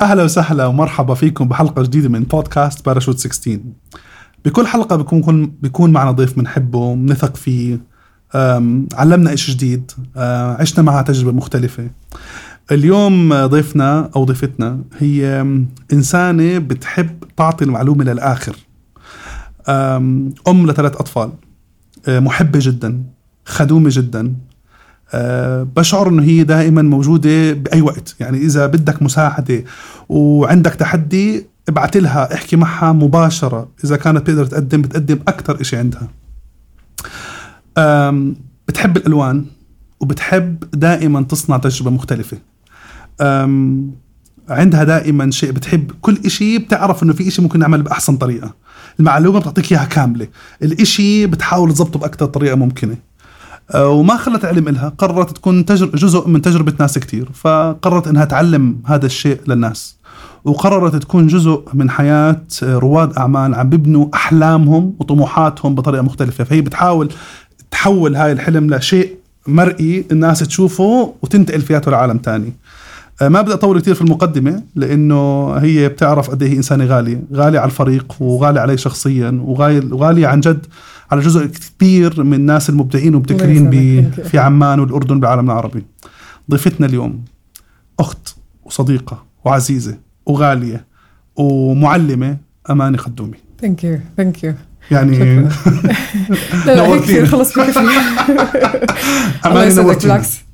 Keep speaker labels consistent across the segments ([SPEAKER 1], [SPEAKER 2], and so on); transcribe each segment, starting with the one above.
[SPEAKER 1] أهلا وسهلا ومرحبا فيكم بحلقة جديدة من بودكاست باراشوت 16 بكل حلقة بيكون بيكون معنا ضيف بنحبه بنثق فيه علمنا إشي جديد أه، عشنا معها تجربة مختلفة. اليوم ضيفنا أو ضيفتنا هي إنسانة بتحب تعطي المعلومة للآخر. أم لثلاث أطفال. أه، محبة جدا خدومة جدا أه بشعر إنه هي دائما موجودة بأي وقت. يعني إذا بدك مساعدة وعندك تحدي ابعت لها احكي معها مباشرة. إذا كانت بتقدر تقدم بتقدم أكثر شيء عندها. بتحب الألوان وبتحب دائما تصنع تجربة مختلفة. عندها دائما شيء بتحب. كل إشي بتعرف إنه في إشي ممكن نعمل بأحسن طريقة. المعلومة بتعطيك إياها كاملة. الإشي بتحاول تظبطه باكثر طريقة ممكنة. وما خلت علم إلها قررت تكون تجر جزء من تجربة ناس كتير فقررت إنها تعلم هذا الشيء للناس وقررت تكون جزء من حياة رواد أعمال عم بيبنوا أحلامهم وطموحاتهم بطريقة مختلفة. فهي بتحاول تحول هاي الحلم لشيء مرئي الناس تشوفه وتنتقل فياته لعالم تاني. ما بدي اطول كثير في المقدمة لأنه هي بتعرف قد إيه إنسانة غالية، غالية على الفريق وغالية علي شخصيا وغاليه عن جد على جزء كبير من الناس المبدعين ومبتكرين. في عمان والأردن بالعالم العربي. ضيفتنا اليوم أخت وصديقة وعزيزة وغالية ومعلمة أماني خدومي.
[SPEAKER 2] thank you thank you
[SPEAKER 1] يعني
[SPEAKER 2] لا لا هيك خلص بكفي أماني
[SPEAKER 1] نورتينا.
[SPEAKER 2] بالعكس ال-
[SPEAKER 1] آه،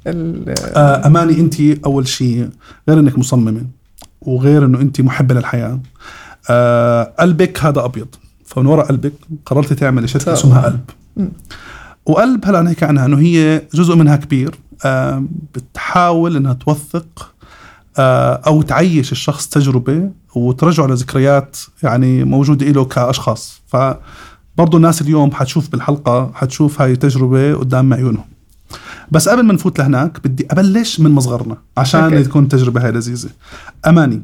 [SPEAKER 1] أماني انت أول شيء غير إنك مصممة وغير إنه انت محبة للحياة. آه، قلبك هذا أبيض. فمن وراء قلبك قررتي تعملي شركه. اسمها قلب. وقلب هلا نحكي عنها إنه هي جزء منها كبير. آه، بتحاول إنها توثق آه، أو تعيش الشخص تجربة وترجعه لذكريات يعني موجودة له كأشخاص. فبرضه الناس اليوم حتشوف بالحلقة حتشوف هاي التجربة قدام عيونهم. بس قبل ما نفوت لهناك بدي أبلش من مصغرنا عشان
[SPEAKER 2] أوكي.
[SPEAKER 1] تكون التجربه هاي لذيذة. أماني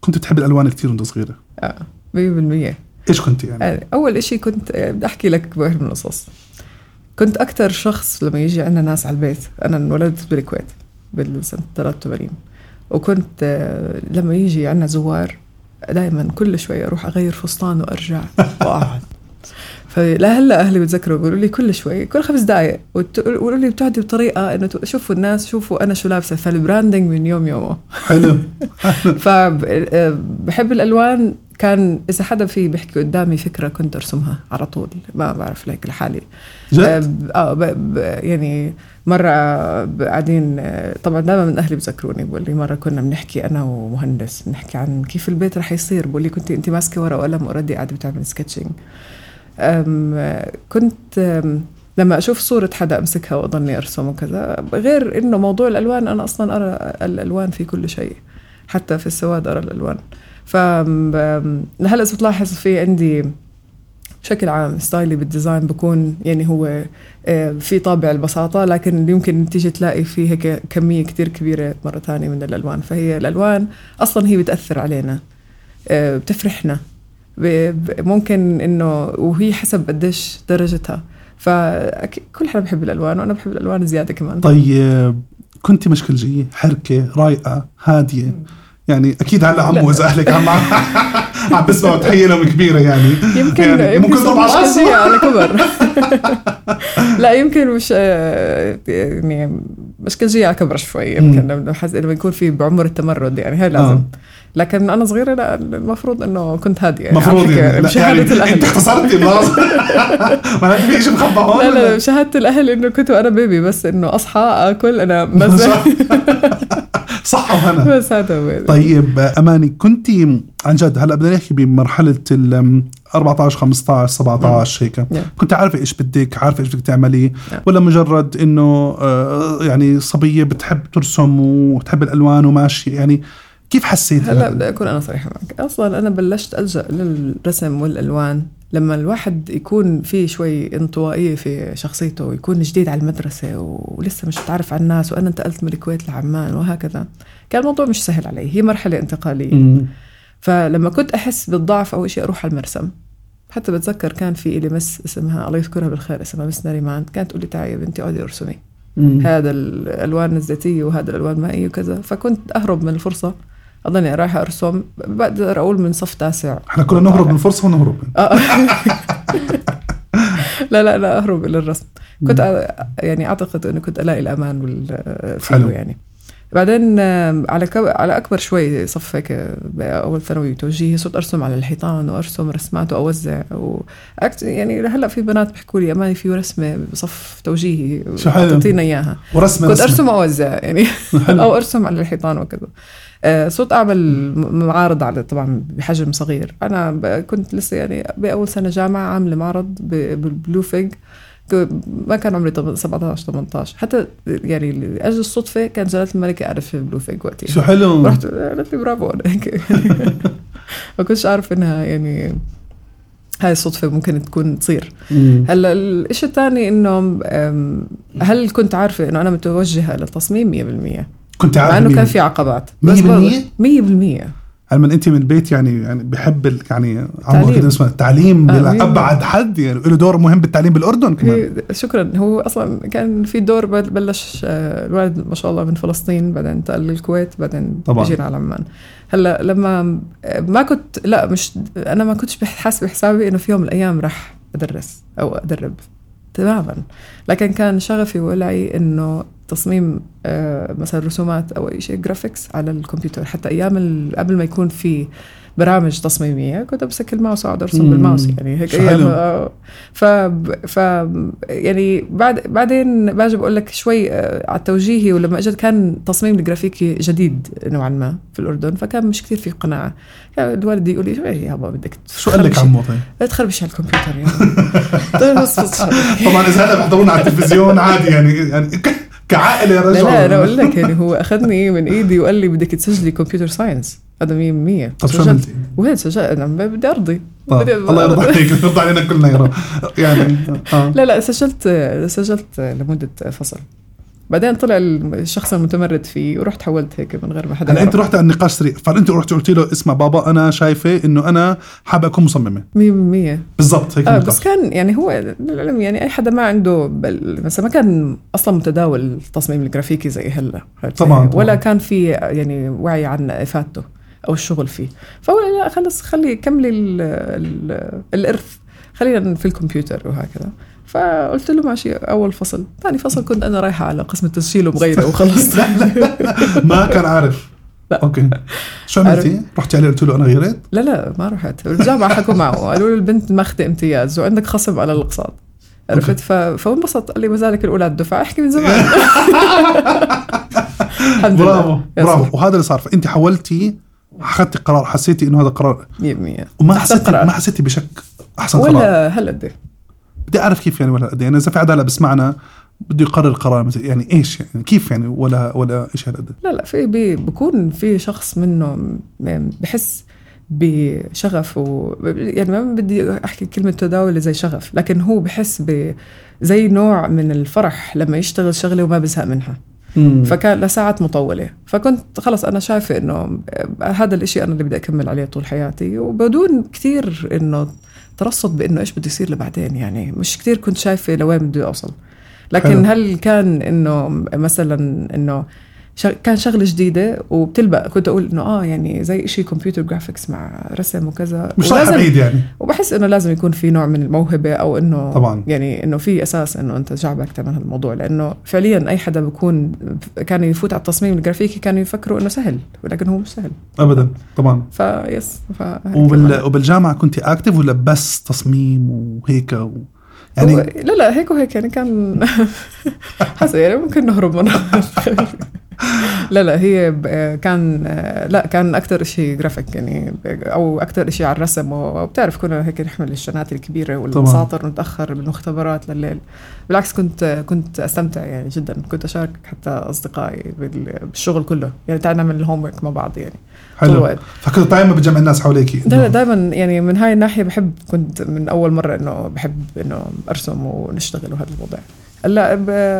[SPEAKER 1] كنت بتحب الألوان كثير وأنت صغيرة.
[SPEAKER 2] آه، 100%
[SPEAKER 1] إيش كنت يعني؟
[SPEAKER 2] آه، أول إشي كنت آه، بدي أحكي لك واحد من القصص. كنت أكثر شخص لما يجي عندنا ناس على البيت أنا انولدت بالكويت بالسنة 83 وكنت آه، لما يجي عندنا زوار دائما كل شوي أروح أغير فستان وأرجع. وأقعد. فلهلا أهلي بتذكروا بيقولوا لي كل شوي كل خمس دقائق ويقولوا لي بتقعدي بطريقة إنه شوفوا الناس شوفوا أنا شو لابسة فال branding من يوم يومه.
[SPEAKER 1] حلو.
[SPEAKER 2] فبحب الألوان كان إذا حدا في بيحكي قدامي فكرة كنت أرسمها على طول ما بعرف ليك لحالي.
[SPEAKER 1] جد؟
[SPEAKER 2] آه ب- يعني مرة قاعدين آه، طبعا دائما من أهلي بذكروني بقول لي مرة كنا بنحكي أنا ومهندس بنحكي عن كيف البيت رح يصير بقول لي كنت انت ماسكة ورقة وقلم already قاعدة بتعمل sketching كنت لما أشوف صورة حدا أمسكها وأضلني أرسم وكذا غير إنه موضوع الألوان أنا أصلا أرى الألوان في كل شيء حتى في السواد أرى الألوان. ف هلا بتلاحظ في عندي بشكل عام ستايلي بال design بكون يعني هو آه، في طابع البساطة لكن يمكن تيجي تلاقي فيه هيك كمية كتير كبيرة مرة تانية من الألوان. فهي الألوان أصلا هي بتأثر علينا آه، بتفرحنا. ممكن إنه وهي حسب قديش درجتها. فكل حدا بحب الألوان وأنا بحب الألوان زيادة كمان.
[SPEAKER 1] طيب كنت مشكلجية حركة رايقة هادية؟ يعني أكيد هلأ عمو. اذا اهلك عم عم بسمعوا تحيه لهم كبيرة يعني.
[SPEAKER 2] يمكن
[SPEAKER 1] يعني
[SPEAKER 2] يمكن
[SPEAKER 1] ممكن على راسه.
[SPEAKER 2] على كبر. لا يمكن مش آه، يعني مشكلجية على كبر شوي يمكن لما حس لما يكون في بعمر التمرد يعني هي لازم.
[SPEAKER 1] آه.
[SPEAKER 2] لكن أنا صغيرة لا المفروض إنه كنت هادية
[SPEAKER 1] المفروض
[SPEAKER 2] على فكرة،
[SPEAKER 1] يعني.
[SPEAKER 2] بشهاده
[SPEAKER 1] يعني
[SPEAKER 2] الأهل.
[SPEAKER 1] أنت اختصرتي الناس ما في شيء مخبى هون
[SPEAKER 2] لا لا بشهاده الأهل إنه كنت وأنا بيبي بس إنه أصحى آكل أنا بس.
[SPEAKER 1] صح وهنا
[SPEAKER 2] بس هذا
[SPEAKER 1] طيب أماني كنت عن جد هلأ بدنا نحكي بمرحلة ال 14 15 17 هيك
[SPEAKER 2] نعم.
[SPEAKER 1] كنت عارفه إيش بدك عارفه إيش بدك تعملي
[SPEAKER 2] نعم.
[SPEAKER 1] ولا مجرد إنه آه، يعني صبية بتحب ترسم وتحب الألوان وماشي يعني كيف حسيت هلأ؟
[SPEAKER 2] بدي أكون أنا صريحة معك أصلا أنا بلشت ألجأ للرسم والألوان لما الواحد يكون في شوي انطوائية في شخصيته ويكون جديد على المدرسة ولسه مش متعرف على الناس وأنا انتقلت من الكويت لعمان وهكذا كان الموضوع مش سهل علي. هي مرحلة انتقالية.
[SPEAKER 1] مم.
[SPEAKER 2] فلما كنت أحس بالضعف أو شيء أروح على المرسم. حتى بتذكر كان في إلي مس اسمها الله يذكرها بالخير اسمها مس ناريمان. كانت تقول لي تعي يا بنتي اقعدي ارسمي.
[SPEAKER 1] مم.
[SPEAKER 2] هذا الألوان الزيتية وهذا الألوان المائية وكذا. فكنت أهرب من الفرصة. اضلني رايحة ارسم بقدر أقول من صف تاسع.
[SPEAKER 1] إحنا كنا نهرب من الفرصه ونهرب.
[SPEAKER 2] آه. لا لا لا أهرب إلى الرسم. كنت يعني أعتقد إنه كنت ألاقي الأمان وال-
[SPEAKER 1] حلو.
[SPEAKER 2] يعني. بعدين على كب... على أكبر شوي صف هيك باول ثانوي توجيهي صرت أرسم على الحيطان وأرسم رسمات وأوزع و... أكت... يعني هلأ في بنات بيحكوا لي أماني في رسمة بصف توجيهي
[SPEAKER 1] شو حلو.
[SPEAKER 2] تعطينا إياها.
[SPEAKER 1] ورسمة
[SPEAKER 2] كنت. أرسم وأوزع يعني. أو أرسم على الحيطان وكذا. آه، صرت أعمل معارض على طبعا بحجم صغير. أنا كنت لسه يعني بأول سنة جامعة عاملة معرض بال Blue Fig ما كان عمري طب- 17 18 حتى يعني لأجل الصدفة كان جلالة الملكه أعرف في Blue Fig وقتها.
[SPEAKER 1] شو حلو؟
[SPEAKER 2] رحت قالت لي برافو هيك ما كنتش أعرف إنها يعني هاي الصدفة ممكن تكون تصير. هلأ الشيء الثاني إنه هل كنت عارفة إنه أنا متوجهة للتصميم 100%
[SPEAKER 1] كنت
[SPEAKER 2] مع
[SPEAKER 1] عارف
[SPEAKER 2] انه
[SPEAKER 1] مين؟
[SPEAKER 2] كان في عقبات
[SPEAKER 1] 100%؟
[SPEAKER 2] 100%
[SPEAKER 1] هل من أنت من بيت يعني يعني بحب يعني
[SPEAKER 2] تعليم.
[SPEAKER 1] كده اسمه التعليم
[SPEAKER 2] آه،
[SPEAKER 1] أبعد حد يعني له دور مهم بالتعليم بالأردن كمان
[SPEAKER 2] شكرا هو أصلا كان في دور بل- بلش آه، الوالد ما شاء الله من فلسطين بعدين انتقل للكويت بعدين
[SPEAKER 1] طبعاً.
[SPEAKER 2] اجينا على عمان هلأ لما آه، ما كنت لا مش أنا ما كنتش حاسبه حسابي إنه في يوم من الأيام راح أدرس أو أدرب تماما لكن كان شغفي وولعي إنه تصميم آه، مثلا رسومات أو أي شيء graphics على الكمبيوتر حتى أيام قبل ما يكون في برامج تصميمية كنت أمسك الماوس واقعد
[SPEAKER 1] أرسم.
[SPEAKER 2] بالماوس يعني هيك
[SPEAKER 1] أيام.
[SPEAKER 2] آه، ف ف يعني بعد بعدين باجي بقول لك شوي آه، على التوجيهي ولما إجت كان تصميم الجرافيكي جديد نوعا ما في الأردن فكان مش كثير في قناعة يعني الوالد يقول لي شو إيه يابا بدك
[SPEAKER 1] شو قال لك عمو طيب؟
[SPEAKER 2] تخربش على الكمبيوتر يعني طيب
[SPEAKER 1] طبعا إذا هلا بيحضرونا على التلفزيون عادي يعني يعني ك- كعائلة يا
[SPEAKER 2] لا
[SPEAKER 1] رجل
[SPEAKER 2] لا أنا أقول لك يعني هو أخذني من إيدي وقال لي بدك تسجلي computer science هذا 100%
[SPEAKER 1] طب شو
[SPEAKER 2] سجلت.
[SPEAKER 1] عملتي؟
[SPEAKER 2] وين سجلت. أنا بدي أرضي.
[SPEAKER 1] طيب الله يرضى عليك يرضى علينا كلنا يا رب. يعني آه.
[SPEAKER 2] لا لا سجلت سجلت لمدة فصل. بعدين طلع الشخص المتمرد فيه ورحت حولت هيك من غير ما حدا
[SPEAKER 1] هلا
[SPEAKER 2] أنت.
[SPEAKER 1] رحت على النقاش سريع فأنت رحت قلت له اسمع بابا أنا شايفة إنه أنا حابه أكون مصممة
[SPEAKER 2] 100%
[SPEAKER 1] بالضبط هيك النقاش.
[SPEAKER 2] بس كان يعني هو للعلم يعني أي حدا ما عنده بل مثلا ما كان أصلا متداول التصميم الجرافيكي زي هلا؟
[SPEAKER 1] طبعاً،
[SPEAKER 2] ولا
[SPEAKER 1] طبعاً.
[SPEAKER 2] كان في يعني وعي عن إفادته أو الشغل فيه فهو لا خلص خلي كملي ال ال الإرث خلينا في الكمبيوتر وهكذا فقلت له ماشي أول فصل. ثاني فصل كنت أنا رايحة على قسم التسجيل ومغيرة وخلص
[SPEAKER 1] ما كان عارف.
[SPEAKER 2] لا.
[SPEAKER 1] أوكي. شو عملتي؟ رحتي عليه قلت له أنا غيرت؟
[SPEAKER 2] لا لا ما رحت. بالجامعة حكوا معه. قالوا له البنت ماخذه امتياز وعندك خصم على الاقساط. عرفت؟ ف... فانبسط قال لي ما زالك الاولى الدفعة؟ احكي من زمان. الحمد
[SPEAKER 1] برافو
[SPEAKER 2] لله
[SPEAKER 1] برافو. وهذا اللي صار. فأنت حولتي أخذتي قرار حسيتي إنه هذا قرار؟
[SPEAKER 2] 100%
[SPEAKER 1] وما حسيتي
[SPEAKER 2] قرار.
[SPEAKER 1] ما حسيتي بشك؟ أحسن قرار
[SPEAKER 2] ولا هلا قد إيه؟
[SPEAKER 1] بدي أعرف كيف يعني ولا قد. يعني إذا في حدا هلا بسمعنا بده يقرر قرار مثل يعني إيش يعني؟ كيف يعني ولا ولا إيش هالقد
[SPEAKER 2] لا لا في بي بكون في شخص منه بحس بشغف و يعني ما بدي أحكي كلمة تداول زي شغف لكن هو بحس ب زي نوع من الفرح لما يشتغل شغلة وما بزهق منها. فكان لساعات مطولة. فكنت خلص أنا شايفة إنه هذا الإشي أنا اللي بدي أكمل عليه طول حياتي وبدون كتير إنه ترصد بإنه إيش بده يصير لبعدين يعني مش كتير كنت شايفة لوين بدي أوصل لكن
[SPEAKER 1] حلو.
[SPEAKER 2] هل كان إنه مثلا إنه شغ- كان شغلة جديدة وبتلبق. كنت أقول إنه آه يعني زي إشي computer graphics مع رسم وكذا.
[SPEAKER 1] مش رايح بعيد يعني.
[SPEAKER 2] وبحس إنه لازم يكون في نوع من الموهبة أو إنه
[SPEAKER 1] طبعاً.
[SPEAKER 2] يعني إنه في أساس إنه أنت جعبك تعمل هالموضوع. لأنه فعليا أي حدا بيكون كان يفوت على التصميم الجرافيكي كانوا يفكروا إنه سهل ولكن هو مش سهل.
[SPEAKER 1] ابدا. طبعا.
[SPEAKER 2] فيس ف
[SPEAKER 1] وبال وبالجامعة كنت اكتف ولا بس تصميم وهيك؟ و...
[SPEAKER 2] يعني
[SPEAKER 1] يعني
[SPEAKER 2] لا لا هيك وهيك يعني كان حسب يعني ممكن نهرب منها. لا لا هي كان لا كان أكثر شيء جرافيك يعني أو أكثر شيء على الرسم. وبتعرف كنا هيك نحمل الشنات الكبيرة والمساطر ونتاخر بالمختبرات لليل. بالعكس كنت كنت أستمتع يعني جدا. كنت اشارك حتى أصدقائي بال- بالشغل كله. يعني تعال نعمل الهوم مع بعض يعني.
[SPEAKER 1] حلو.
[SPEAKER 2] الوقت.
[SPEAKER 1] فكنت دائما بتجمع الناس حواليك.
[SPEAKER 2] دائما يعني من هاي الناحية بحب كنت من أول مرة إنه بحب إنه أرسم ونشتغل وهذا الموضوع هلأ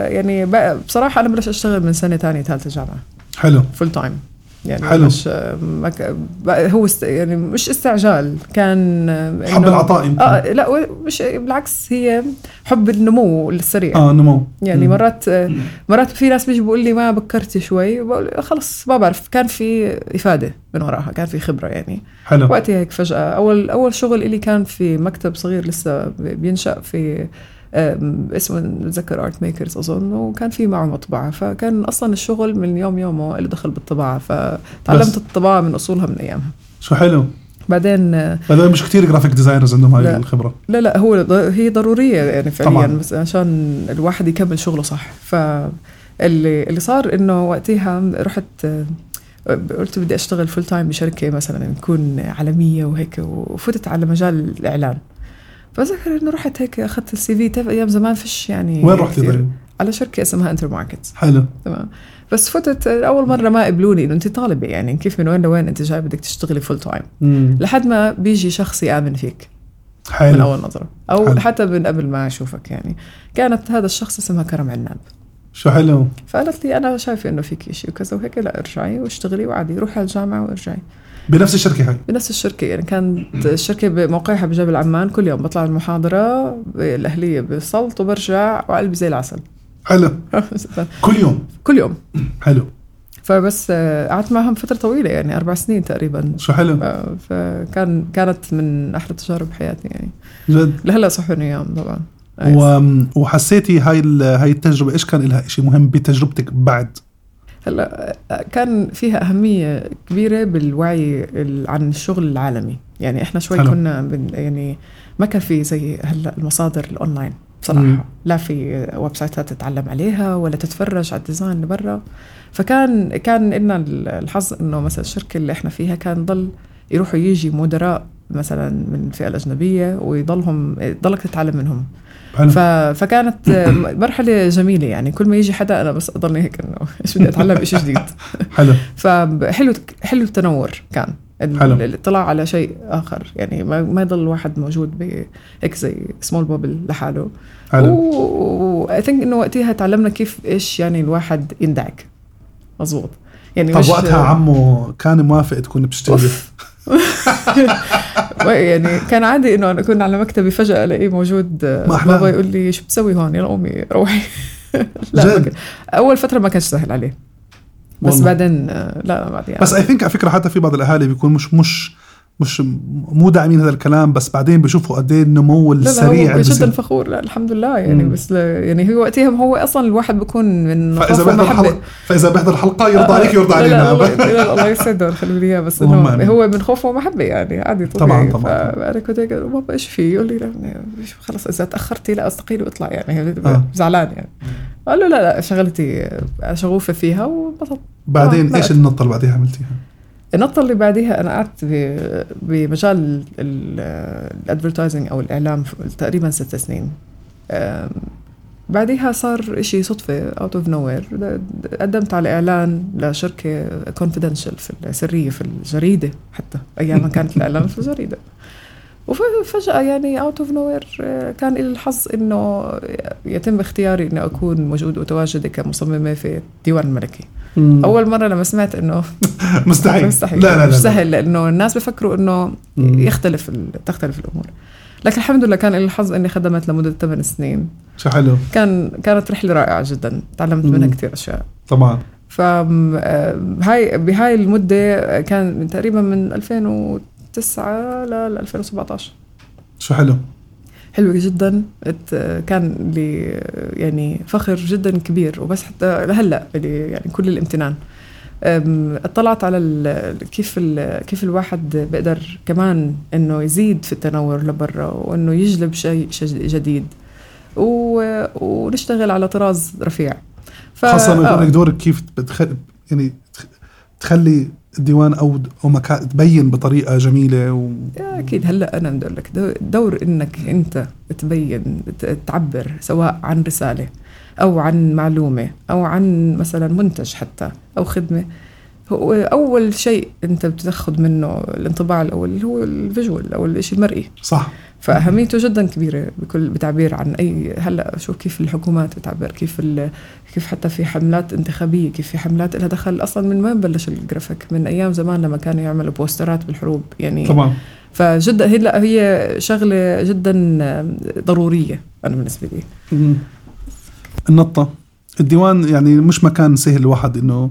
[SPEAKER 2] يعني بصراحة أنا بلش أشتغل من سنة ثانية ثالثه جامعة.
[SPEAKER 1] حلو.
[SPEAKER 2] full time يعني
[SPEAKER 1] حلو.
[SPEAKER 2] مش ما ك... بقى هو است... يعني مش استعجال كان إنه-
[SPEAKER 1] حب العطاء يمكن.
[SPEAKER 2] آه لا مش بالعكس هي حب النمو السريع.
[SPEAKER 1] آه نمو.
[SPEAKER 2] يعني
[SPEAKER 1] مم.
[SPEAKER 2] مرات مرات في ناس بيجي بيقول لي ما بكرتي شوي بقول خلص ما بعرف كان في إفادة من وراها كان في خبرة يعني.
[SPEAKER 1] حلو.
[SPEAKER 2] وقتها هيك فجأة أول أول شغل إلي كان في مكتب صغير لسه بينشأ في اسمه بتذكر Art Makers أظن وكان في معه مطبعه فكان أصلا الشغل من يوم يومه له دخل
[SPEAKER 1] بالطباعة.
[SPEAKER 2] فتعلمت الطباعة من أصولها من أيامها
[SPEAKER 1] شو حلو
[SPEAKER 2] بعدين
[SPEAKER 1] هذول مش كثير graphic designers عندهم هاي. الخبرة
[SPEAKER 2] لا لا هو هي ضرورية يعني فعليا
[SPEAKER 1] طبعاً.
[SPEAKER 2] بس عشان الواحد يكمل شغله صح فاللي اللي صار إنه وقتها رحت قلت بدي أشتغل full time بشركة مثلا تكون عالمية وهيك وفتت على مجال الإعلان فبذكر إنه رحت هيك أخذت الـ CV أيام زمان فيش يعني
[SPEAKER 1] وين رحتي. طيب؟
[SPEAKER 2] على شركة اسمها Intermarkets
[SPEAKER 1] حلو.
[SPEAKER 2] تمام. بس فتت أول مرة ما قبلوني إنه أنت طالبة يعني كيف من وين لوين أنت جاي بدك تشتغلي full
[SPEAKER 1] time.
[SPEAKER 2] لحد ما بيجي شخص يآمن فيك. من
[SPEAKER 1] حلو
[SPEAKER 2] أول نظرة. أو
[SPEAKER 1] حلو.
[SPEAKER 2] حتى من قبل ما أشوفك يعني. كانت هذا الشخص اسمها كرم عناب.
[SPEAKER 1] شو حلو؟
[SPEAKER 2] فقالت لي أنا شايفة إنه فيك شيء وكذا وهيك لا ارجعي واشتغلي وعادي روحي على الجامعة وارجعي.
[SPEAKER 1] بنفس الشركة هاي.
[SPEAKER 2] بنفس الشركة يعني كانت الشركة بموقعها بجبل عمان كل يوم بطلع المحاضرة الأهلية بالصوت وبرجع وقلبي زي العسل.
[SPEAKER 1] حلو. كل يوم؟
[SPEAKER 2] كل يوم.
[SPEAKER 1] حلو.
[SPEAKER 2] فبس آه، قعدت معهم فترة طويلة يعني أربع سنين تقريبا.
[SPEAKER 1] شو حلو.
[SPEAKER 2] آه، فكان كانت من أحلى تجارب حياتي يعني.
[SPEAKER 1] جد؟
[SPEAKER 2] لهلا صحوني اياهم طبعا.
[SPEAKER 1] و... وحسيتي هاي ال... هاي التجربة إيش كان لها شيء مهم بتجربتك بعد؟
[SPEAKER 2] هلا كان فيها أهمية كبيرة بالوعي ال- عن الشغل العالمي يعني إحنا شوي
[SPEAKER 1] حلو.
[SPEAKER 2] كنا بن يعني ما كان في زي هلأ المصادر الأونلاين
[SPEAKER 1] مم.
[SPEAKER 2] بصراحة لا في website ات تتعلم عليها ولا تتفرج على ال design اللي برا فكان كان لنا الحظ إنه مثلا الشركة اللي إحنا فيها كان ضل يروحوا يجي مدراء مثلا من الفئة الأجنبية ويضلهم ضلك تتعلم منهم ف... فكانت مرحلة جميلة يعني. كل ما يجي حدا أنا بس أضلني هيك إنه إيش بدي أتعلم شيء جديد.
[SPEAKER 1] حلو.
[SPEAKER 2] فحلو حلو التنور كان.
[SPEAKER 1] حلو.
[SPEAKER 2] الاطلاع على شيء آخر. يعني ما, ما يضل الواحد موجود هيك زي سمول بابل لحاله.
[SPEAKER 1] حلو.
[SPEAKER 2] و ثينك إنه وقتها تعلمنا كيف إيش يعني الواحد يندعك. مزبوط. يعني
[SPEAKER 1] طب وقتها عمو كان موافق تكون بتشتغلي
[SPEAKER 2] أوف. يعني كان عادي إنه أنا اكون على مكتبي فجأة ألاقيه موجود. بابا يقول لي شو بتسوي هون يلا قومي روحي لا
[SPEAKER 1] جد؟
[SPEAKER 2] أول فترة ما كانش سهل عليه بس
[SPEAKER 1] والله.
[SPEAKER 2] بعدين آه، لا بعدين
[SPEAKER 1] بس اي ثينك على فكرة حتى في بعض الأهالي بيكون مش مش مش مو داعمين هذا الكلام بس بعدين بيشوفوا قد إيه النمو
[SPEAKER 2] لا لا
[SPEAKER 1] السريع
[SPEAKER 2] هو
[SPEAKER 1] اللي
[SPEAKER 2] جدا. فخور لا الحمد لله يعني
[SPEAKER 1] مم.
[SPEAKER 2] بس لا يعني هو وقتها هو أصلا الواحد بيكون من فإذا
[SPEAKER 1] بيحضر. الحلقة فإذا بيحضر الحلقة يرضى
[SPEAKER 2] آه،
[SPEAKER 1] عليك يرضى
[SPEAKER 2] لا لا
[SPEAKER 1] علينا
[SPEAKER 2] الله, لا يسعده ويخلي لي بس
[SPEAKER 1] إنه.
[SPEAKER 2] هو من خوف ومحبة يعني عادي
[SPEAKER 1] طبعاً،
[SPEAKER 2] طبيعي
[SPEAKER 1] طبعاً.
[SPEAKER 2] فانا كنت هيك بابا إيش في؟ يقول لي لا شو خلص إذا تأخرتي لا أستقيل وأطلع يعني
[SPEAKER 1] آه.
[SPEAKER 2] زعلان يعني قال له لا لا شغلتي شغوفه فيها وانبسطت
[SPEAKER 1] بعدين
[SPEAKER 2] آه،
[SPEAKER 1] إيش النطة اللي بعديها عملتيها؟
[SPEAKER 2] النقطة اللي بعديها أنا قعدت بمجال ال advertising أو الإعلام تقريبا ست سنين. بعديها صار إشي صدفة out of nowhere قدمت على إعلان لشركة confidential في السرية في الجريدة حتى. أيام كانت الإعلان في الجريدة. وفجأة يعني out of no كان لي الحظ إنه يتم اختياري إني أكون موجود وتواجدي كمصممة في الديوان الملكي. أول مرة لما سمعت إنه
[SPEAKER 1] مستحيل.
[SPEAKER 2] مستحيل.
[SPEAKER 1] لا لا لا,
[SPEAKER 2] مش. سهل لأنه الناس بفكروا إنه
[SPEAKER 1] مم.
[SPEAKER 2] يختلف تختلف الأمور. لكن الحمد لله كان لي الحظ إني خدمت لمدة 8 سنين.
[SPEAKER 1] شو حلو.
[SPEAKER 2] كان كانت رحلة رائعة جدا. تعلمت
[SPEAKER 1] مم.
[SPEAKER 2] منها كثير أشياء.
[SPEAKER 1] طبعا.
[SPEAKER 2] ف هاي بهاي المدة كان من تقريبا من 2009 ل 2017
[SPEAKER 1] شو حلو؟
[SPEAKER 2] حلوة جدا. ات- كان لي يعني فخر جدا كبير وبس حتى لهلأ لي يعني كل الامتنان. اطلعت على ال- كيف ال- كيف الواحد بيقدر كمان إنه يزيد في التنور لبرا وإنه يجلب شيء شي- جديد. ونشتغل على طراز رفيع. ف-
[SPEAKER 1] خاصة لما
[SPEAKER 2] آه.
[SPEAKER 1] دورك كيف بتخل... يعني تخ- تخلي الديوان أو أو مكان تبين بطريقة جميلة و...
[SPEAKER 2] أكيد. هلأ أنا بدي أقول لك دو- دور إنك أنت تبين تعبر سواء عن رسالة أو عن معلومة أو عن مثلا منتج حتى أو خدمة. هو أول شيء أنت بتأخذ منه الانطباع الأول اللي هو ال visual أو الشيء المرئي.
[SPEAKER 1] صح.
[SPEAKER 2] فأهميته جدا كبيرة بكل بتعبير عن أي هلأ شوف كيف الحكومات بتعبر كيف ال... كيف حتى في حملات انتخابية كيف في حملات لها دخل أصلا من وين بلش الجرافيك؟ من أيام زمان لما كانوا يعملوا poster ات بالحروب يعني
[SPEAKER 1] طبعا.
[SPEAKER 2] فجدا هي لا هي شغلة جدا ضرورية أنا بالنسبة لي.
[SPEAKER 1] مم. النطة. الديوان يعني مش مكان سهل الواحد إنه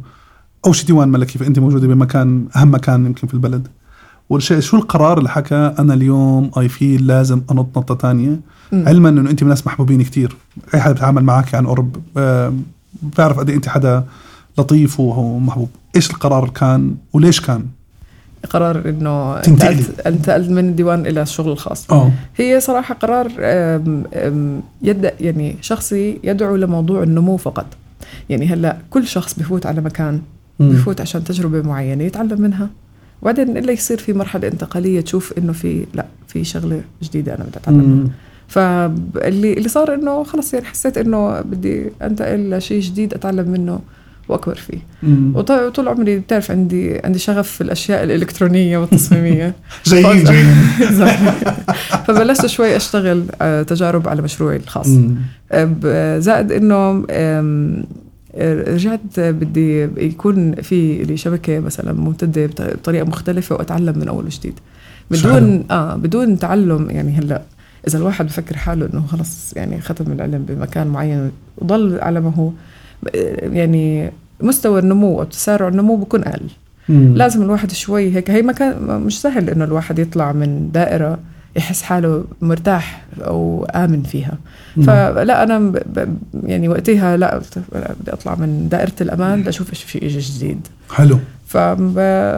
[SPEAKER 1] اول شيء ديوان ملكي فأنت موجودة بمكان أهم مكان يمكن في البلد. والشيء شو القرار اللي حكى؟ أنا اليوم I feel لازم أنط نطة
[SPEAKER 2] ثانية.
[SPEAKER 1] علما إنه أنت من ناس محبوبين كتير. أي حدا بيتعامل معك عن قرب آه، بعرف قد إيه أنت حدا لطيف ومحبوب إيش القرار كان وليش كان؟
[SPEAKER 2] قرار
[SPEAKER 1] إنه.
[SPEAKER 2] انتقلت انتقلت من الديوان إلى الشغل الخاص.
[SPEAKER 1] آه
[SPEAKER 2] هي صراحة قرار يد يعني شخصي يدعو لموضوع النمو فقط. يعني هلأ كل شخص بفوت على مكان بفوت عشان تجربة معينة يتعلم منها. وبعدين إلا يصير في مرحلة انتقالية تشوف إنه في لا في شغلة جديدة أنا بدي
[SPEAKER 1] مم.
[SPEAKER 2] فاللي اللي صار إنه خلص يعني حسيت إنه بدي أنتقل لشيء جديد أتعلم منه وأكبر فيه. وطول عمري بتعرف عندي عندي شغف في الأشياء الإلكترونية والتصميمية.
[SPEAKER 1] جايين جايين.
[SPEAKER 2] فبلشت شوي أشتغل آه، تجارب على مشروعي الخاص. آه، زائد إنه رجعت بدي يكون في لي شبكه مثلا ممتدة بط- بطريقة مختلفة وأتعلم من أول وجديد. بدون آه بدون تعلم يعني هلأ إذا الواحد بفكر حاله إنه خلص يعني ختم العلم بمكان معين وضل على ما هو يعني مستوى النمو أو تسارع النمو بكون أقل.
[SPEAKER 1] مم.
[SPEAKER 2] لازم الواحد شوي هيك هي ما كان مش سهل إنه الواحد يطلع من دائرة يحس حاله مرتاح أو آمن فيها.
[SPEAKER 1] مم.
[SPEAKER 2] فلا أنا ب... يعني وقتها لا لا، بدي أطلع من دائرة الأمان لأشوف إيش في شيء جديد.
[SPEAKER 1] حلو.
[SPEAKER 2] ف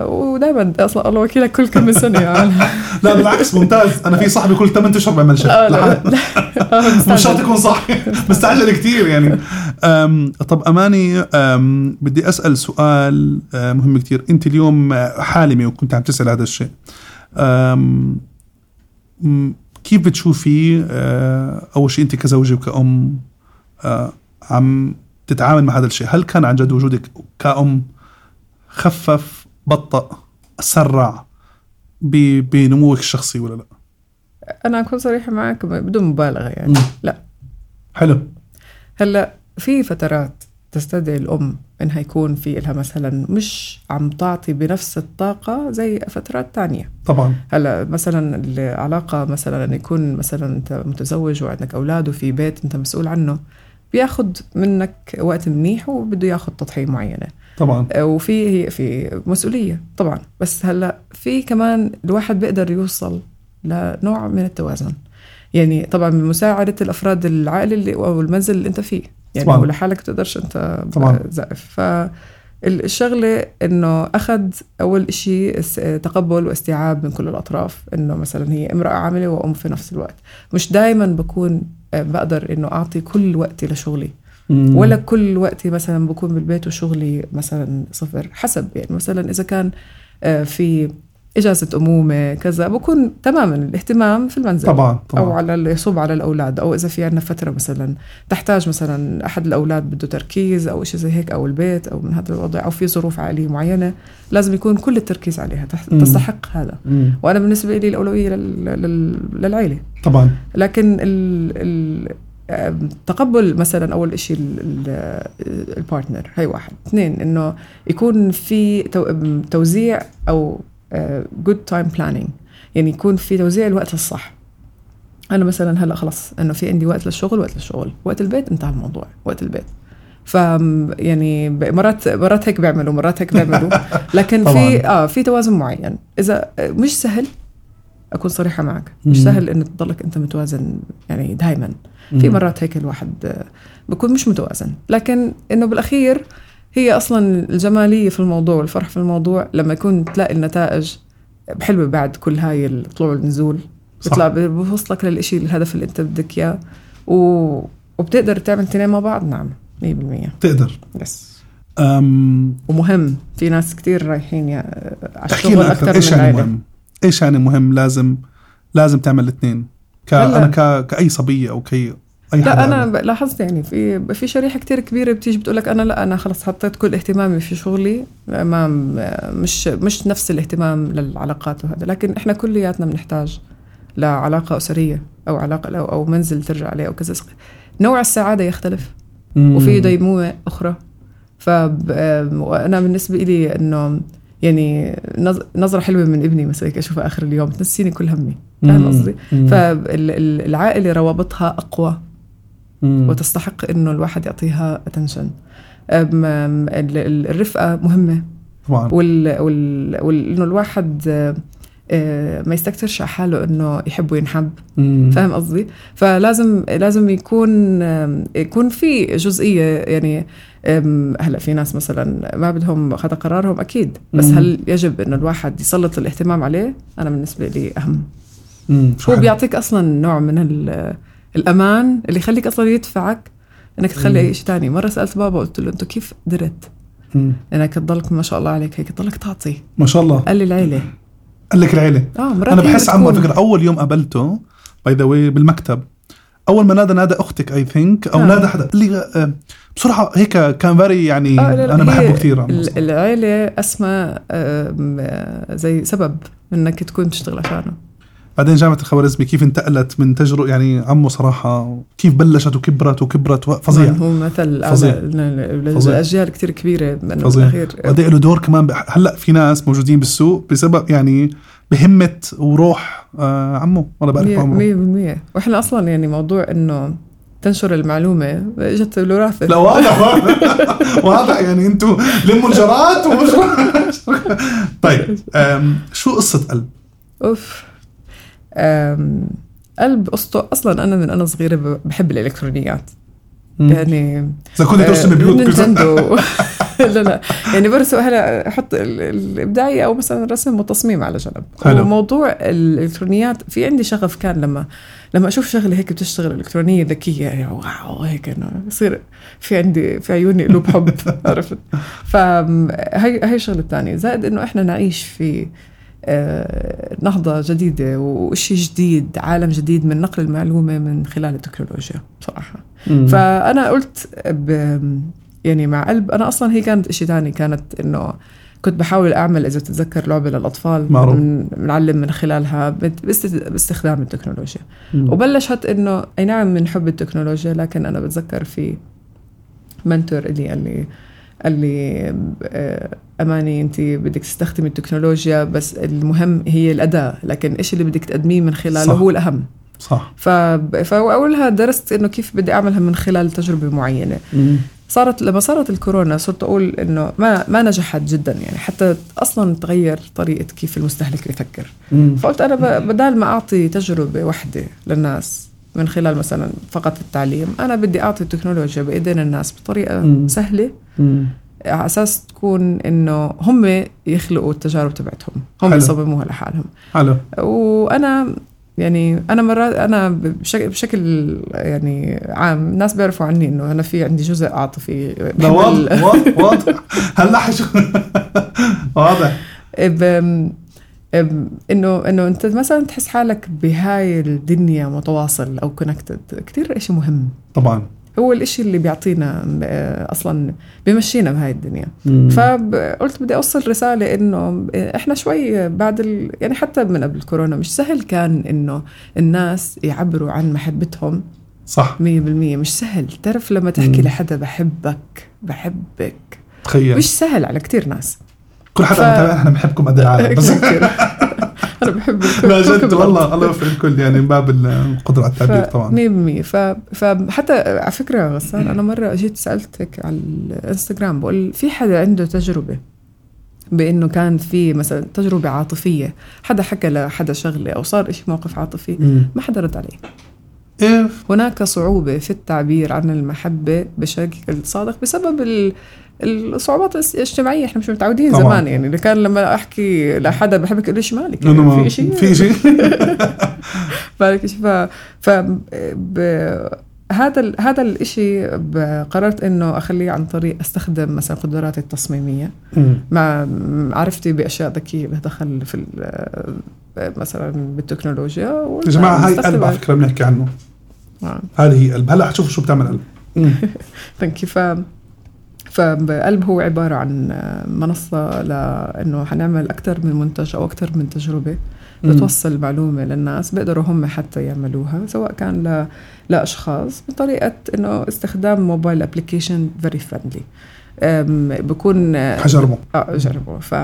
[SPEAKER 2] ودائما أصلا الله وكيلك كل كم سنة يعني.
[SPEAKER 1] لا بالعكس ممتاز. أنا في صاحبي كل 8 أشهر بيعمل شيء.
[SPEAKER 2] آه لا
[SPEAKER 1] لحد-
[SPEAKER 2] آه،
[SPEAKER 1] مش شرط. يكون صح مستعجل كثير يعني. أم طب أماني أم بدي أسأل سؤال أه، مهم كثير أنت اليوم حالمة وكنت عم تسأل هذا الشيء. كيف بتشوفي أه، أول شيء أنت كزوجة وكأم أه، عم تتعامل مع هذا الشيء؟ هل كان عن جد وجودك كأم خفف بطأ سرع ب- بنموك الشخصي ولا لا؟
[SPEAKER 2] أنا أكون صريحة معك بدون مبالغة يعني.
[SPEAKER 1] مم.
[SPEAKER 2] لا.
[SPEAKER 1] حلو.
[SPEAKER 2] هلأ في فترات تستدعي الأم إنها يكون في إلها مثلا مش عم تعطي بنفس الطاقة زي فترات تانية.
[SPEAKER 1] طبعا.
[SPEAKER 2] هلا مثلا العلاقة مثلا أن يكون مثلا أنت متزوج وعندك أولاد وفي بيت أنت مسؤول عنه بياخد منك وقت منيح وبده ياخد تضحية معينة.
[SPEAKER 1] طبعا.
[SPEAKER 2] وفي هي في مسؤولية طبعا. بس هلا في كمان الواحد بيقدر يوصل لنوع من التوازن. يعني طبعا بمساعدة الأفراد العائلة اللي أو المنزل اللي أنت فيه. يعني
[SPEAKER 1] طبعاً.
[SPEAKER 2] ولحالك تقدرش أنت
[SPEAKER 1] طبعاً.
[SPEAKER 2] زائف فالشغلة إنه أخذ أول إشي اس- تقبل واستيعاب من كل الأطراف إنه مثلا هي امرأة عاملة وأم في نفس الوقت مش دايما بكون آه، بقدر إنه أعطي كل وقتي لشغلي
[SPEAKER 1] مم.
[SPEAKER 2] ولا كل وقتي مثلا بكون بالبيت وشغلي مثلا صفر حسب يعني مثلا إذا كان آه، في إجازة أمومة كذا بكون تماما الاهتمام في المنزل.
[SPEAKER 1] طبعا طبعا.
[SPEAKER 2] أو على ال- يصب على الأولاد أو إذا في عندنا فترة مثلا تحتاج مثلا أحد الأولاد بده تركيز أو شيء زي هيك أو البيت أو من هذا الوضع أو في ظروف عائلية معينة لازم يكون كل التركيز عليها. تستحق هذا.
[SPEAKER 1] مم.
[SPEAKER 2] وأنا بالنسبة لي الأولوية لل... لل... للعيلة.
[SPEAKER 1] طبعا.
[SPEAKER 2] لكن ال ال تقبل مثلا أول شيء ال partner هي واحد. اثنين إنه يكون في توزيع أو good time planning يعني يكون في توزيع الوقت الصح. أنا مثلا هلأ خلص إنه في عندي وقت للشغل وقت للشغل. وقت البيت انتهى الموضوع. وقت البيت. ف يعني مرات مرات هيك بيعملوا مرات هيك بيعملوا. لكن. في آه في توازن معين. إذا آه، مش سهل أكون صريحة معك. مش. سهل إنه تضلك أنت متوازن يعني دائما في مرات هيك الواحد بكون مش متوازن. لكن إنه بالأخير هي أصلا الجمالية في الموضوع والفرح في الموضوع لما يكون تلاقي النتائج حلوة بعد كل هاي الطلوع والنزول. بيطلع بوصلك للإشي الهدف اللي أنت بدك إياه. و... وبتقدر تعمل تنين مع بعض؟ نعم 100%
[SPEAKER 1] تقدر
[SPEAKER 2] يس
[SPEAKER 1] أم
[SPEAKER 2] ومهم في ناس كتير رايحين يا... على الشغل
[SPEAKER 1] أكثر
[SPEAKER 2] من
[SPEAKER 1] إيش يعني مهم؟ إيش يعني مهم؟ لازم لازم تعمل الاثنين ك... أنا ك... كأي صبية أو كي
[SPEAKER 2] لا أنا لاحظت يعني في في شريحة كتير كبيرة بتيجي بتقول لك أنا لأ أنا خلص حطيت كل اهتمامي في شغلي ما مش مش نفس الاهتمام للعلاقات وهذا لكن إحنا كلياتنا بنحتاج لعلاقة أسرية أو علاقة أو, أو منزل ترجع عليه أو كذا نوع السعادة يختلف. وفي ديمومه أخرى فانا بالنسبة لي إنه يعني نظ- نظرة حلوة من ابني مثلا هيك أشوفها آخر اليوم تنسيني كل همي فاهم. قصدي؟
[SPEAKER 1] مم.
[SPEAKER 2] فالعائلة روابطها أقوى
[SPEAKER 1] مم.
[SPEAKER 2] وتستحق إنه الواحد يعطيها اتنشن الرفقة مهمة.
[SPEAKER 1] طبعا.
[SPEAKER 2] وال وال وال- إنه الواحد آه، ما يستكترش على حاله إنه يحب وينحب. فاهم قصدي؟ فلازم لازم يكون يكون في جزئية. يعني هلأ في ناس مثلا ما بدهم هذا قرارهم أكيد. بس
[SPEAKER 1] مم.
[SPEAKER 2] هل يجب إنه الواحد يسلط الاهتمام عليه؟ أنا بالنسبة لي
[SPEAKER 1] أهم.
[SPEAKER 2] هو. بيعطيك أصلا نوع من ال- الأمان اللي يخليك أصلا يدفعك إنك تخلي. أي شيء ثاني مرة سألت بابا قلت له انت كيف قدرت. إنك تضلك ما شاء الله عليك هيك تضلك تعطي.
[SPEAKER 1] ما شاء الله.
[SPEAKER 2] قال لي العيلة.
[SPEAKER 1] قال لك العيلة.
[SPEAKER 2] آه مرات أنا
[SPEAKER 1] بحس عمو
[SPEAKER 2] بتكون-
[SPEAKER 1] فكرة أول يوم قابلته by the way بالمكتب أول ما نادى نادى أختك I think أو
[SPEAKER 2] آه.
[SPEAKER 1] نادى حدا. قال لي آه، بسرعة هيك كان very يعني
[SPEAKER 2] آه لا لا أنا
[SPEAKER 1] بحبه كثير عمو.
[SPEAKER 2] ال-
[SPEAKER 1] صراحة.
[SPEAKER 2] العيلة أسمى آم، آه، زي سبب إنك تكون تشتغل عشانه.
[SPEAKER 1] بعدين جامعة الخوارزمي كيف انتقلت من تجربه يعني عمو صراحة كيف بلشت وكبرت وكبرت؟ فظيع.
[SPEAKER 2] هو مثل
[SPEAKER 1] فظيع.
[SPEAKER 2] كتير كبيرة من
[SPEAKER 1] فظيع. وقد له دور كمان بح- هلأ في ناس موجودين بالسوق بسبب يعني بهمة وروح آه عمو. والله بعرف
[SPEAKER 2] مية بالمية. وإحنا أصلا يعني موضوع إنه تنشر المعلومة إجت الوراثة
[SPEAKER 1] لا واضح واضح. واضح. يعني أنتم لموا الجرات ومش طيب شو قصة قلب؟
[SPEAKER 2] آم، قلب قصته أصلا أنا من أنا صغيرة ب- بحب الإلكترونيات. يعني
[SPEAKER 1] إذا كنت ترسم
[SPEAKER 2] آه،
[SPEAKER 1] بيوت كذا
[SPEAKER 2] نينتندو لا لا. يعني برسم هلا أحط ال- الإبداعية أو مثلا رسم وتصميم على جنب.
[SPEAKER 1] حلو.
[SPEAKER 2] وموضوع الإلكترونيات في عندي شغف كان لما لما أشوف شغلة هيك بتشتغل إلكترونية ذكية يعني واو هيك إنه يصير في عندي في عيوني قلوب حب عرفت؟ فهي هي الشغلة الثانية. زائد إنه إحنا نعيش في نهضة جديدة وشيء جديد عالم جديد من نقل المعلومة من خلال التكنولوجيا بصراحة
[SPEAKER 1] مم.
[SPEAKER 2] فأنا قلت ب يعني مع قلب أنا أصلا هي كانت شيء ثاني كانت إنه كنت بحاول أعمل إذا تتذكر لعبة للأطفال
[SPEAKER 1] معروف.
[SPEAKER 2] من- بنعلم من خلالها بت- باست- باستخدام التكنولوجيا
[SPEAKER 1] مم.
[SPEAKER 2] وبلشت إنه أي نعم من حب التكنولوجيا لكن أنا بتذكر في منتور اللي قال لي قال لي آه، أماني انت بدك تستخدمي التكنولوجيا بس المهم هي الأداة لكن إيش اللي بدك تقدميه من خلاله
[SPEAKER 1] صح.
[SPEAKER 2] هو الأهم
[SPEAKER 1] صح
[SPEAKER 2] ف... فاولها درست إنه كيف بدي أعملها من خلال تجربة معينة
[SPEAKER 1] مم.
[SPEAKER 2] صارت لما صارت الكورونا صرت أقول إنه ما ما نجحت جدا يعني حتى أصلا تغير طريقة كيف المستهلك بيفكر
[SPEAKER 1] مم.
[SPEAKER 2] فقلت أنا ب- بدال ما أعطي تجربة واحدة للناس من خلال مثلا فقط التعليم. أنا بدي أعطي التكنولوجيا بإيدين الناس بطريقة
[SPEAKER 1] مم.
[SPEAKER 2] سهلة.
[SPEAKER 1] مم.
[SPEAKER 2] على أساس تكون إنه هم يخلقوا التجارب تبعتهم. هم
[SPEAKER 1] حلو.
[SPEAKER 2] يصمموها لحالهم.
[SPEAKER 1] حلو.
[SPEAKER 2] وأنا يعني أنا مرات أنا بشكل, بشكل يعني عام الناس بيعرفوا عني إنه أنا في عندي جزء عاطفي
[SPEAKER 1] لا واضح واضح واضح. هلا واضح.
[SPEAKER 2] إنه إنه أنت مثلا تحس حالك بهاي الدنيا متواصل أو كونكتد كثير شيء مهم.
[SPEAKER 1] طبعا.
[SPEAKER 2] هو الإشي اللي بيعطينا آه، أصلا بيمشينا بهاي الدنيا.
[SPEAKER 1] مم.
[SPEAKER 2] فقلت بدي أوصل رسالة إنه إحنا شوي بعد ال... يعني حتى من قبل الكورونا مش سهل كان إنه الناس يعبروا عن محبتهم. 100%
[SPEAKER 1] صح
[SPEAKER 2] مش سهل. تعرف لما تحكي
[SPEAKER 1] مم.
[SPEAKER 2] لحدا بحبك بحبك.
[SPEAKER 1] تخيل.
[SPEAKER 2] مش سهل على كتير ناس.
[SPEAKER 1] كل حدا
[SPEAKER 2] ف-
[SPEAKER 1] متابع إحنا بنحبكم قد العالم بس
[SPEAKER 2] كتير. أنا بحب
[SPEAKER 1] لا جد. والله الله يوفق الكل يعني من باب القدرة على التعبير طبعا
[SPEAKER 2] 100% ف... فحتى على فكرة غسان أنا مرة جيت سألتك على الإنستغرام بقول في حدا عنده تجربة بإنه كان في مثلا تجربة عاطفية حدا حكى لحدا شغلة أو صار إشي موقف عاطفي. ما حدا رد عليه هناك صعوبة في التعبير عن المحبة بشكل صادق بسبب ال... الصعوبات الاجتماعية. إحنا مش متعودين
[SPEAKER 1] طبعاً.
[SPEAKER 2] زمان يعني اللي كان لما أحكي لحدا بحبك يقول لي إيش مالك؟
[SPEAKER 1] ما-
[SPEAKER 2] في شيء
[SPEAKER 1] في شيء
[SPEAKER 2] ف ف ب... هذا ال... هذا الشيء قررت إنه أخليه عن طريق أستخدم مثلا قدراتي
[SPEAKER 1] التصميمية.
[SPEAKER 2] مع معرفتي بأشياء ذكية لها دخل في ال... مثلا بالتكنولوجيا
[SPEAKER 1] يا جماعة هاي قلب على فكرة بنحكي عنه. هذه هي قلب هلأ حتشوفوا شو بتعمل قلب.
[SPEAKER 2] ثانك ف فقلب هو عبارة عن منصة لأنه حنعمل أكثر من منتج أو أكثر من تجربة. بتوصل المعلومة للناس بيقدروا هم حتى يعملوها سواء كان ل... لأشخاص بطريقة إنه استخدام mobile application very friendly بكون
[SPEAKER 1] حجربه
[SPEAKER 2] آه جربوا ف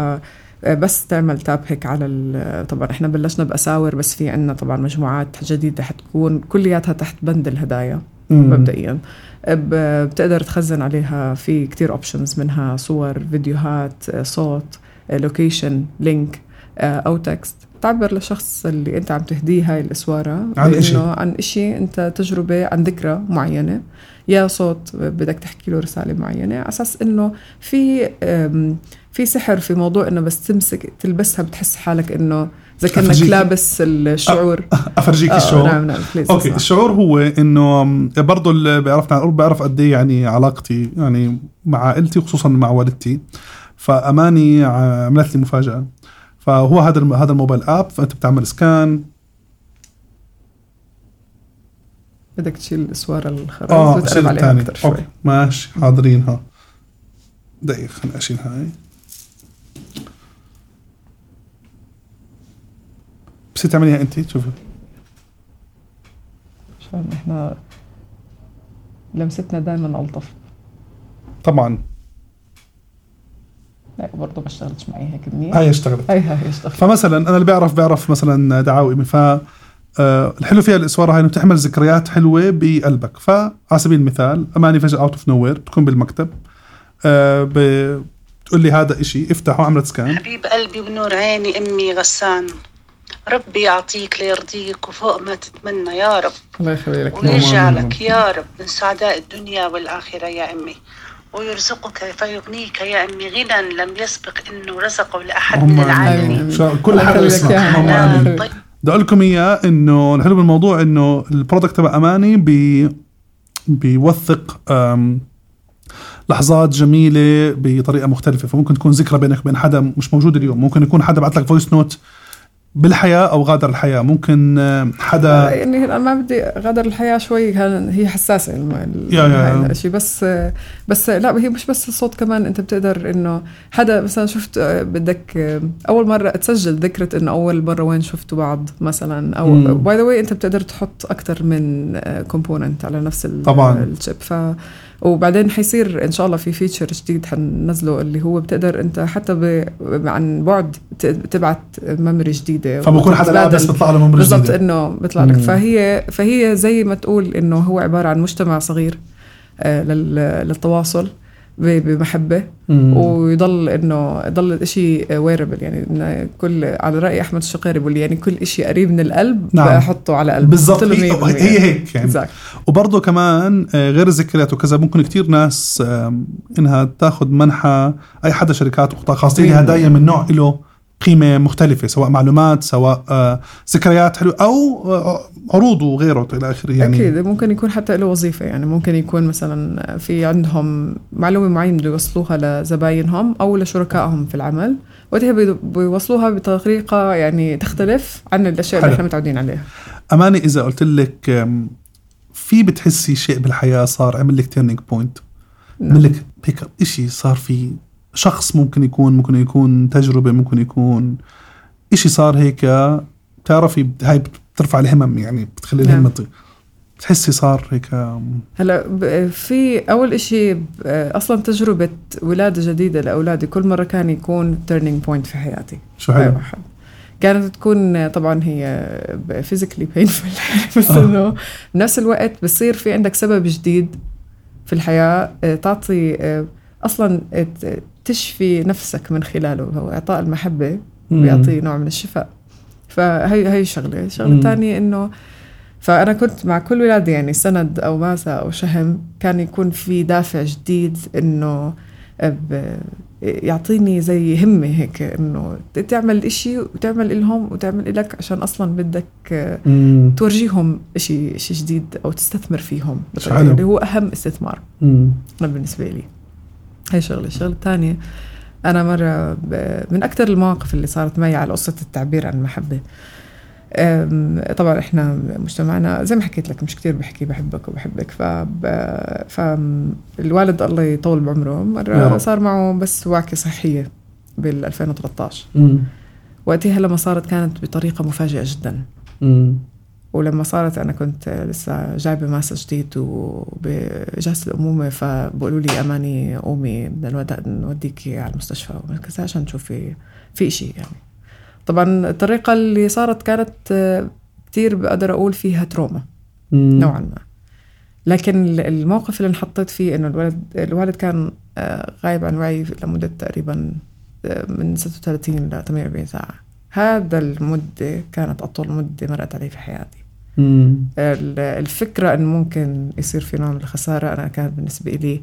[SPEAKER 2] بس تعمل tap هيك على طبعا إحنا بلشنا بأساور بس في عندنا طبعا مجموعات جديدة حتكون كلياتها تحت بند الهدايا مبدئيا. بتقدر تخزن عليها في كتير options منها صور فيديوهات صوت location link أو text تعبر للشخص اللي انت عم تهديه هاي الأسوارة
[SPEAKER 1] عن إشي.
[SPEAKER 2] انه عن شيء انت تجربة عن ذكرى معينة. يا صوت بدك تحكي له رسالة معينة على أساس إنه في في سحر في موضوع إنه بس تمسك تلبسها بتحس حالك إنه اذا
[SPEAKER 1] كأنك.
[SPEAKER 2] لابس الشعور.
[SPEAKER 1] أفرجيك
[SPEAKER 2] آه،
[SPEAKER 1] الشعور.
[SPEAKER 2] نعم نعم please
[SPEAKER 1] okay الشعور هو إنه برضه اللي بيعرفنا عن بيعرف قد إيه يعني علاقتي يعني مع عائلتي وخصوصا مع والدتي. فأماني عملت لي مفاجأة. فهو هذا هذا ال mobile app فأنت بتعمل scan.
[SPEAKER 2] بدك تشيل الاسوار الخرز
[SPEAKER 1] آه
[SPEAKER 2] وتقرب
[SPEAKER 1] شيل
[SPEAKER 2] عليها أكثر شوي
[SPEAKER 1] okay ماشي حاضرينها دقيقة خليني أشيل هاي. بس تعمليها أنت شوفي.
[SPEAKER 2] عشان إحنا لمستنا دائما ألطف.
[SPEAKER 1] طبعا.
[SPEAKER 2] لا برضه ما اشتغلتش معي هيك منيح.
[SPEAKER 1] هاي اشتغلت.
[SPEAKER 2] هاي هاي اشتغلت.
[SPEAKER 1] فمثلا أنا اللي بيعرف بيعرف مثلا دعاوي. ف آه، الحلو فيها الاسواره هاي إنه بتحمل ذكريات حلوة بقلبك. فعلى سبيل المثال اماني فجأة out of nowhere بتكون بالمكتب آه، بتقول لي هذا إشي افتحه عملت scan
[SPEAKER 3] حبيب قلبي ونور عيني أمي غسان. ربي يعطيك ليرضيك وفوق ما تتمنى يا رب.
[SPEAKER 2] الله يخلي لك
[SPEAKER 3] ويجعلك يا رب. من سعداء الدنيا والآخرة يا أمي. ويرزقك فيغنيك يا أمي غنى. لم يسبق إنه رزقه لأحد من
[SPEAKER 1] هم
[SPEAKER 3] العالمين.
[SPEAKER 1] كل حدا يسمع.
[SPEAKER 2] آمين.
[SPEAKER 1] امين
[SPEAKER 3] طيب.
[SPEAKER 1] بدي أقول لكم إياه إنه الحلو بالموضوع إنه ال product تبع أماني بي بيوثق أم، لحظات جميلة بطريقة مختلفة. فممكن تكون ذكرى بينك وبين حدا مش موجود اليوم. ممكن يكون حدا بعت لك voice note بالحياة أو غادر الحياة؟ ممكن أم، حدا
[SPEAKER 2] يعني أنا ما بدي غادر الحياة شوي هي حساسة
[SPEAKER 1] يا-
[SPEAKER 2] الشيء بس بس لا هي مش بس الصوت كمان أنت بتقدر إنه حدا مثلا شفت آه، بدك آه، أول مرة تسجل ذكرى إنه أول مرة وين شفتوا بعض مثلا؟
[SPEAKER 1] أو.
[SPEAKER 2] by the way أنت بتقدر تحط أكثر من component على نفس
[SPEAKER 1] طبعاً.
[SPEAKER 2] ال chip ف وبعدين حيصير إن شاء الله في feature جديد حننزله اللي هو بتقدر أنت حتى ب... عن بعد تبعت ميموري جديدة
[SPEAKER 1] فبكون حدا
[SPEAKER 2] وتتبادل.
[SPEAKER 1] لابس بيطلع له ممر
[SPEAKER 2] بالضبط. إنه بيطلع لك. فهي فهي زي ما تقول إنه هو عبارة عن مجتمع صغير آه، لل- للتواصل
[SPEAKER 1] بمحبة.
[SPEAKER 2] ويضل إنه يضل الشيء ويربل يعني كل على رأي أحمد الشقيري بيقول يعني كل شيء قريب من القلب
[SPEAKER 1] نعم.
[SPEAKER 2] بحطه على قلبي
[SPEAKER 1] بالضبط هي,
[SPEAKER 2] 100%
[SPEAKER 1] هي هيك يعني
[SPEAKER 2] Exactly.
[SPEAKER 1] وبرضه كمان آه، غير الذكريات وكذا ممكن كتير ناس إنها تاخذ منحى أي حدا شركات وقطاع خاص تيجي
[SPEAKER 2] مم.
[SPEAKER 1] هدايا من نوع له قيمة مختلفة سواء معلومات سواء آه، ذكريات حلوة أو آه، عروض وغيره إلى آخره يعني.
[SPEAKER 2] أكيد ممكن يكون حتى له وظيفة يعني ممكن يكون مثلا في عندهم معلومة معينة بده يوصلوها لزباينهم أو لشركائهم في العمل وقتها بي- بيوصلوها بطريقة يعني تختلف عن الأشياء
[SPEAKER 1] حلو.
[SPEAKER 2] اللي إحنا متعودين عليها.
[SPEAKER 1] أماني إذا قلت لك في بتحسي شيء بالحياة صار عمل لك turning point عمل لك pick up شيء صار في شخص ممكن يكون ممكن يكون تجربة ممكن يكون شيء صار هيك بتعرفي هاي بترفع الهمم يعني بتخلي
[SPEAKER 2] نعم.
[SPEAKER 1] الهمه تطير. بتحسي صار هيك.
[SPEAKER 2] هلا في أول إشي أصلا تجربة ولادة جديدة لأولادي كل مرة كان يكون turning point في حياتي.
[SPEAKER 1] شو حلو.
[SPEAKER 2] واحد. كانت تكون طبعا هي فيزيكلي بينفل بس
[SPEAKER 1] آه.
[SPEAKER 2] إنه بنفس الوقت بصير في عندك سبب جديد في الحياة آه، تعطي آه، أصلا آه، تشفي نفسك من خلاله هو إعطاء المحبة
[SPEAKER 1] مم.
[SPEAKER 2] بيعطي نوع من الشفاء فهي هي شغلة الشغله
[SPEAKER 1] مم.
[SPEAKER 2] الثانية إنه فأنا كنت مع كل ولادي يعني سند أو ماسة أو شهم كان يكون في دافع جديد إنه ب- يعطيني زي همة هيك إنه تعمل إشي وتعمل إلهم وتعمل إلك عشان أصلا بدك
[SPEAKER 1] مم.
[SPEAKER 2] تورجيهم إشي إشي جديد أو تستثمر فيهم. اللي هو أهم استثمار. أنا بالنسبة لي هي شغلة الشغلة الثانية أنا مرة ب- من أكثر المواقف اللي صارت معي على قصة التعبير عن المحبة أم، طبعا إحنا مجتمعنا زي ما حكيت لك مش كتير بحكي بحبك وبحبك ف فالوالد الله يطول بعمره
[SPEAKER 1] مرة.
[SPEAKER 2] صار معه بس وعكة صحية بال 2013
[SPEAKER 1] مم.
[SPEAKER 2] وقتها لما صارت كانت بطريقة مفاجئة جدا
[SPEAKER 1] مم.
[SPEAKER 2] ولما صارت أنا كنت لسه جايبة ماسة جديد وبجلسه الأمومة فبقولوا لي أماني قومي بدنا نود- نوديكي على المستشفى وكذا عشان تشوفي في شيء يعني. طبعا الطريقة اللي صارت كانت كتير بقدر أقول فيها تروما
[SPEAKER 1] مم.
[SPEAKER 2] نوعا ما. لكن ال- الموقف اللي انحطيت فيه إنه الولد الوالد كان آه، غايب عن وعي لمدة تقريبا آه، من 36 ل 48 ساعة. هذا المدة كانت أطول مدة مرت علي في حياتي. الفكرة انه ممكن يصير في نوع من الخسارة أنا كانت بالنسبة لي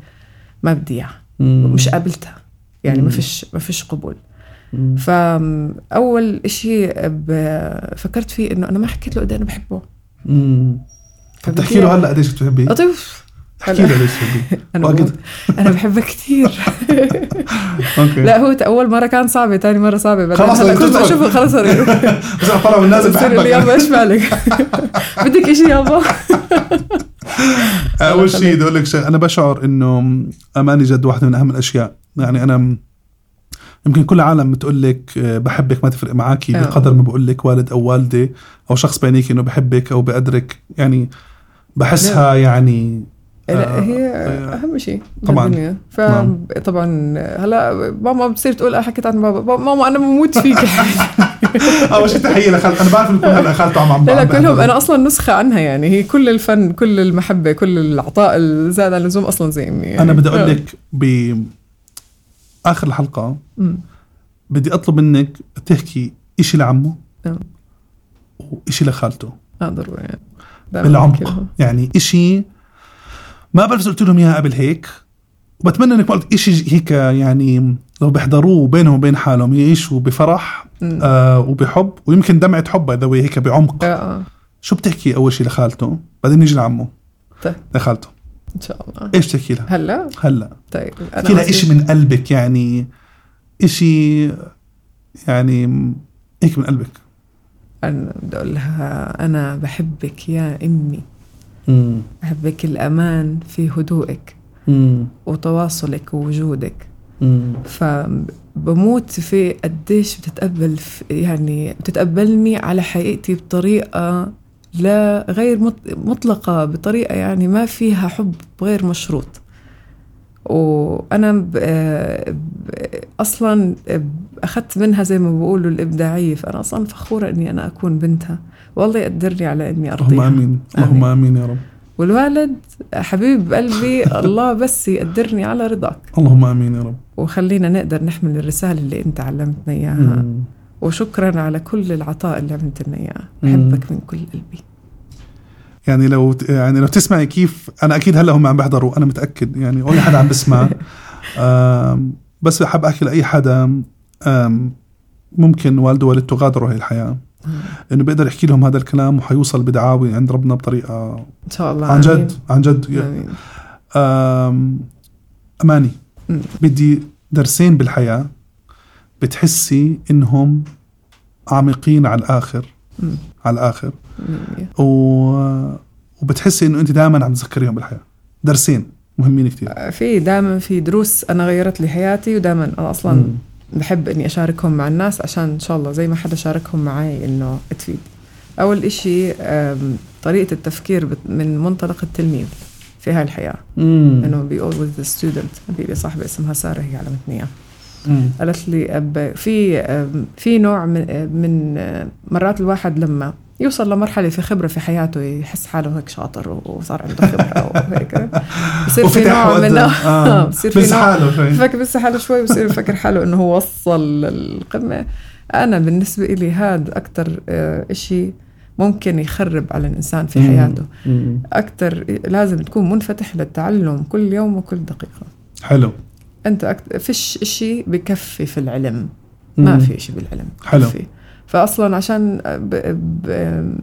[SPEAKER 2] ما بدي اياها. مش قابلتها يعني. ما فيش ما فيش قبول. فاول شيء ب- فكرت فيه إنه أنا ما حكيت له قد إيه أنا بحبه.
[SPEAKER 1] طب تحكي له هلأ قديش بتحبيه؟ احكي قديش بتحبيه
[SPEAKER 2] أنا. أنا بحبك كثير.
[SPEAKER 1] أوكي.
[SPEAKER 2] لا هو أول مرة كان صعبه ثاني مرة صعبه بعدين
[SPEAKER 1] خلاص تدخل.
[SPEAKER 2] اشوفه خلص.
[SPEAKER 1] بس أنا طالع من نازل
[SPEAKER 2] لي يابا
[SPEAKER 1] بحبك
[SPEAKER 2] إيش مالك؟ بدك شيء يابا.
[SPEAKER 1] أول شيء بدي أقول لك شيء أنا بشعر إنه أماني جد واحدة من أهم الأشياء. يعني أنا يمكن كل العالم بتقول لك آه، بحبك ما تفرق معاكي
[SPEAKER 2] آه.
[SPEAKER 1] بقدر ما بقول لك والد أو والدة أو شخص بينيك إنه بحبك أو بقدرك. يعني بحسها يعني
[SPEAKER 2] لا
[SPEAKER 1] آه،
[SPEAKER 2] هي
[SPEAKER 1] آه،
[SPEAKER 2] أهم شيء
[SPEAKER 1] طبعاً.
[SPEAKER 2] بالدنيا
[SPEAKER 1] نعم.
[SPEAKER 2] فطبعا هلا ماما بتصير تقول أنا حكيت عن بابا ماما أنا بموت فيك
[SPEAKER 1] أول شيء تحية لخالته أنا بعرف إنه هلا خالته عم
[SPEAKER 2] لا لا كلهم. أنا أصلا نسخة عنها يعني هي كل الفن كل المحبة كل العطاء الزائد عن اللزوم أصلا زي امي يعني.
[SPEAKER 1] أنا بدي أقول لك ب آخر
[SPEAKER 2] الحلقة.
[SPEAKER 1] بدي أطلب منك تحكي إشي لعمه
[SPEAKER 2] نعم.
[SPEAKER 1] وإشي لخالته
[SPEAKER 2] آه ضروري يعني
[SPEAKER 1] بالعمق. يعني إشي ما بعرف إذا قلت لهم اياها قبل هيك وبتمنى إنك قلت إشي هيك يعني لو بيحضروه بينهم وبين حالهم يعيشوا بفرح. آه وبحب ويمكن دمعة حب إذا هيك بعمق.
[SPEAKER 2] آه آه.
[SPEAKER 1] شو بتحكي أول شيء لخالته؟ بعدين نيجي لعمه.
[SPEAKER 2] طيب.
[SPEAKER 1] لخالته.
[SPEAKER 2] إن شاء الله.
[SPEAKER 1] إيش تحكي لها؟
[SPEAKER 2] هلا؟
[SPEAKER 1] هلا.
[SPEAKER 2] طيب
[SPEAKER 1] احكي لها. إشي من قلبك يعني إشي يعني هيك من قلبك.
[SPEAKER 2] أنا بدي أقول لها أنا بحبك يا أمي.
[SPEAKER 1] مم.
[SPEAKER 2] بحبك الأمان في هدوءك
[SPEAKER 1] مم.
[SPEAKER 2] وتواصلك ووجودك
[SPEAKER 1] مم.
[SPEAKER 2] فبموت في قديش بتتقبل في يعني بتتقبلني على حقيقتي بطريقة لا غير مط- مطلقة بطريقة يعني ما فيها حب غير مشروط ب... ب... أصلا أخذت منها زي ما بقولوا الإبداعية فأنا أصلا فخورة إني أنا أكون بنتها والله يقدرني على إني
[SPEAKER 1] اللهم
[SPEAKER 2] أرضيها.
[SPEAKER 1] آمين. اللهم آمين يا رب.
[SPEAKER 2] والوالد حبيب قلبي الله بس يقدرني على رضاك.
[SPEAKER 1] اللهم آمين يا رب.
[SPEAKER 2] وخلينا نقدر نحمل الرسالة اللي أنت علمتنا إياها.
[SPEAKER 1] مم.
[SPEAKER 2] وشكرا على كل العطاء اللي عملت لنا إياه
[SPEAKER 1] مم.
[SPEAKER 2] بحبك من كل قلبي.
[SPEAKER 1] يعني لو يعني لو تسمعي كيف أنا أكيد هلأ هم عم بيحضروا أنا متأكد. يعني اي حدا عم بسمع. بس بحب أحكي لأي حدا ممكن والده ووالدته غادروا هي الحياة. إنه بيقدر يحكي لهم هذا الكلام وحيوصل بدعاوي عند ربنا بطريقة
[SPEAKER 2] إن شاء الله
[SPEAKER 1] عن. جد عن جد. آم، أماني
[SPEAKER 2] مم.
[SPEAKER 1] بدي درسين بالحياة بتحسي إنهم عميقين على الآخر
[SPEAKER 2] مم.
[SPEAKER 1] على
[SPEAKER 2] الآخر.
[SPEAKER 1] و... وبتحسي إنه أنت دائما عم تذكريهم بالحياة درسين مهمين كثير
[SPEAKER 2] في دائما في دروس أنا غيرت لي حياتي ودائما أنا أصلا بحب إني أشاركهم مع الناس عشان إن شاء الله زي ما حدا شاركهم معي إنه تفيد. أول إشي آم، طريقة التفكير من منطلق التلميذ في هاي الحياة. be always the student. في لي صاحبة اسمها سارة هي علمتني إياه
[SPEAKER 1] مم.
[SPEAKER 2] قالت لي أب في في نوع من من أه، مرات الواحد لما يوصل لمرحلة في خبرة في حياته يحس حاله هيك شاطر وصار عنده خبرة وهيك بصير في نوع من.
[SPEAKER 1] آه.
[SPEAKER 2] بصير في
[SPEAKER 1] بس
[SPEAKER 2] نوع
[SPEAKER 1] حاله شوي
[SPEAKER 2] بفكر بس حاله شوي بصير يفكر حاله إنه هو وصل للقمة أنا بالنسبة لي هذا أكثر إشي ممكن يخرب على الإنسان في حياته
[SPEAKER 1] مم.
[SPEAKER 2] أكثر لازم تكون منفتح للتعلم كل يوم وكل دقيقة
[SPEAKER 1] حلو
[SPEAKER 2] أنت أكت... فيش إشي بكفي في العلم ما. في إشي بالعلم
[SPEAKER 1] حلو.
[SPEAKER 2] بكفي. فاصلا عشان ب... ب...